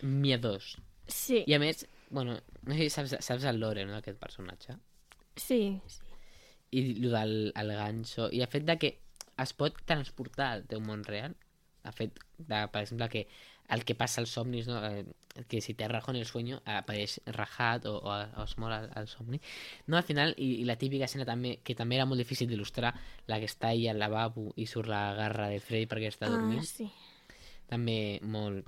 miedós. Sí. I a més, bueno, no sé si saps, saps el lore, no, d'aquest personatge? Sí, sí. I el del el ganxo, i el fet de que es pot transportar al teu món real, el fet de, per exemple, que el que passa als somnis, no? Eh, que si te rajo en el sueño apareix rajat o, o, o es mor al, al somni no, al final, i, i la típica escena també que també era molt difícil d'il·lustrar la que està ahí al lavabo i surt la garra de Freddy perquè està dormint Ah, sí. també molt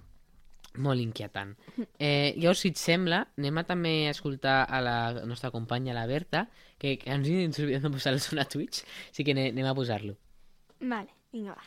molt inquietant. Eh, llavors si et sembla anem a també a escoltar a la nostra companya la Berta que, que ens oblidem de posar el son a Twitch així que ane- anem a posar-lo. Vale, vinga, va.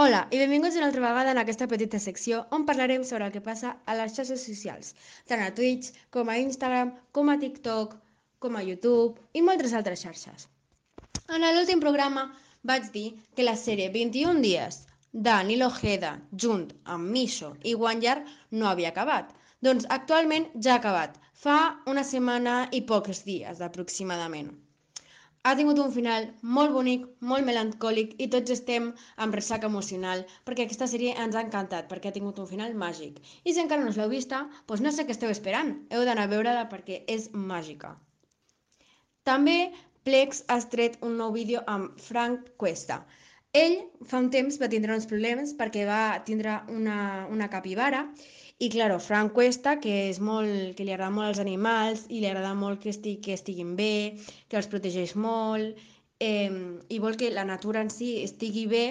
Hola i benvinguts una altra vegada en aquesta petita secció on parlarem sobre el que passa a les xarxes socials, tant a Twitch, com a Instagram, com a TikTok, com a YouTube i moltes altres xarxes. En l'últim programa vaig dir que la sèrie 21 dies d'Anil Ojeda junt amb Misho i Guanyar no havia acabat. Doncs actualment ja ha acabat, fa una setmana i pocs dies aproximadament. Ha tingut un final molt bonic, molt melancòlic i tots estem amb ressaca emocional perquè aquesta sèrie ens ha encantat, perquè ha tingut un final màgic. I si encara no us l'heu vista, doncs no sé què esteu esperant. Heu d'anar a veure-la perquè és màgica. També Plex ha tret un nou vídeo amb Frank Cuesta. Ell fa un temps va tindre uns problemes perquè va tindre una, una capibara i, claro, Frank Cuesta, que, és molt, que li agrada molt els animals i li agrada molt que, estig, que estiguin bé, que els protegeix molt eh, i vol que la natura en si estigui bé,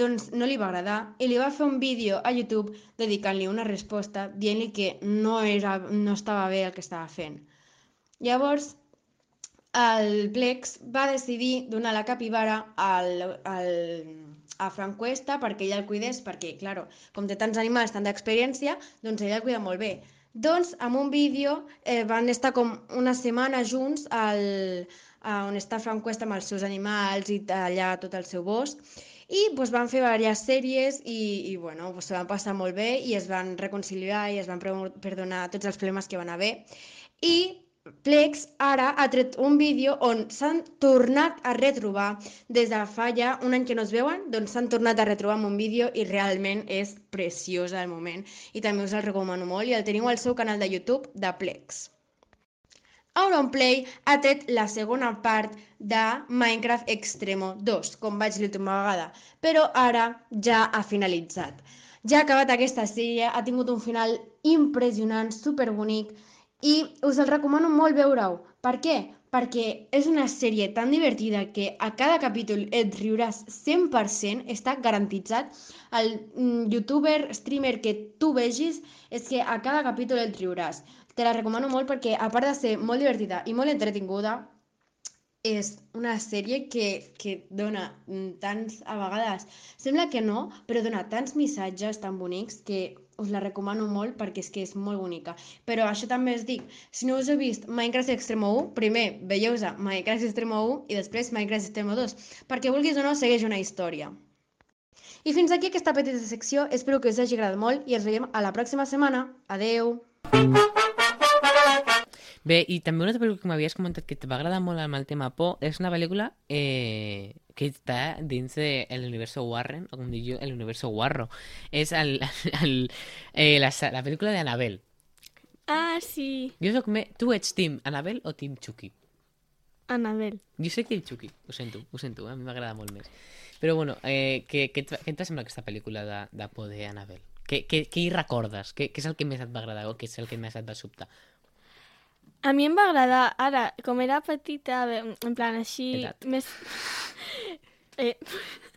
doncs no li va agradar i li va fer un vídeo a YouTube dedicant-li una resposta dient-li que no, era, no estava bé el que estava fent. Llavors, el Plex va decidir donar la capibara al, al, a Frank Cuesta perquè ell el cuidés, perquè, claro, com té tants animals, tanta experiència, doncs ell el cuida molt bé. Doncs, amb un vídeo, eh, van estar com una setmana junts al, a on està Frank Cuesta amb els seus animals i allà tot el seu bosc, i doncs, van fer diverses sèries i, i bueno, doncs, se van passar molt bé i es van reconciliar i es van perdonar tots els problemes que van haver. I Plex ara ha tret un vídeo on s'han tornat a retrobar des de fa ja un any que no es veuen, doncs s'han tornat a retrobar amb un vídeo i realment és preciós al moment i també us el recomano molt i el teniu al seu canal de YouTube de Plex. Auronplay ha tret la segona part de Minecraft Extremo 2, com vaig l'última vegada, però ara ja ha finalitzat. Ja ha acabat aquesta sèrie, ha tingut un final impressionant, superbonic, i us el recomano molt veure-ho. Per què? Perquè és una sèrie tan divertida que a cada capítol et riuràs 100%, està garantitzat. El mm, youtuber, streamer que tu vegis, és que a cada capítol et riuràs. Te la recomano molt perquè, a part de ser molt divertida i molt entretinguda, és una sèrie que, que dona mm, tants, a vegades, sembla que no, però dona tants missatges tan bonics que us la recomano molt perquè és que és molt bonica. Però això també us dic, si no us heu vist Minecraft Extremo 1, primer veieu-vos a Minecraft Extremo 1 i després Minecraft Extremo 2, perquè vulguis o no segueix una història. I fins aquí aquesta petita secció, espero que us hagi agradat molt i ens veiem a la pròxima setmana. Adeu! Bé, i també una altra pel·lícula que m'havies comentat que t'va agradar molt amb el tema por és una pel·lícula eh, que està dins de l'univers Warren, o com dic jo, l'univers Warro. És el, el, eh, la, la pel·lícula d'Annabelle. Ah, sí. Jo soc me... Tu ets Team Annabelle o Team Chucky? Annabelle. Jo soc Team Chucky, ho sento, ho sento, eh? a mi m'agrada molt més. Però bueno, eh, què, què, què et va semblar aquesta pel·lícula de, de por de Annabelle? Què, què, què hi recordes? Què, què és el que més et va agradar o què és el que més et va sobtar? A mi em va agradar, ara, com era petita, bé, en plan així, Edat. més... eh,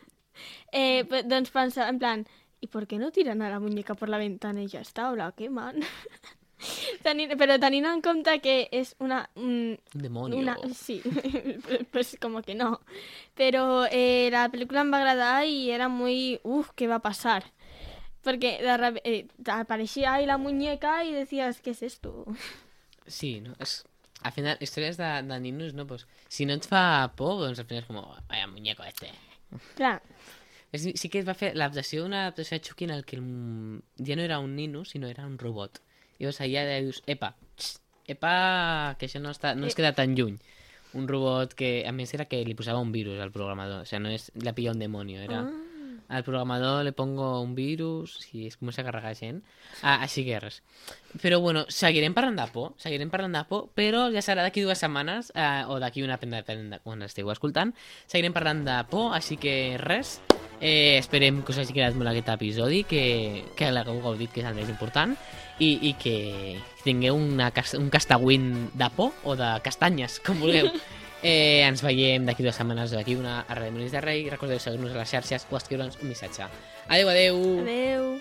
eh, pe- doncs pensava, en plan, ¿y por qué no tiran a la muñeca por la ventana y ya está, o la queman? Tenint, però tenint en compte que és una... mm, Un demonio. Una, sí, pues como que no. Pero eh, la película em va agradar y era muy... Uf, ¿qué va a pasar? Porque de eh, aparecía ahí la muñeca y decías, ¿qué es esto? Sí, no? És... Al final, històries de, de ninos, no? Pues, si no et fa por, doncs al final és com, vaya muñeco este. Clar, És, sí que es va fer l'adaptació d'una adaptació de Chucky en el que el, ja no era un nino, sinó era un robot. I llavors allà ja dius, epa, xt, epa, que això no, està, no es queda tan lluny. Un robot que, a més, era que li posava un virus al programador. O sea, no és la pilla un demonio, era... Ah. Al programador le pongo un virus i es comença a carregar gent. Ah, així que res. Però bueno, seguirem parlant de por, seguirem parlant de por, però ja serà d'aquí dues setmanes, eh, o d'aquí una prenda depèn de quan esteu escoltant. Seguirem parlant de por, així que res. Eh, esperem que us hagi quedat molt aquest episodi, que, que l'hagueu gaudit, que és el més important, i, i que tingueu una, un castagüín de por o de castanyes, com vulgueu. Eh, ens veiem d'aquí dues setmanes o d'aquí una a Ràdio Molins de Rei. Recordeu seguir-nos a les xarxes o escriure'ns un missatge. Adeu, adeu! adeu.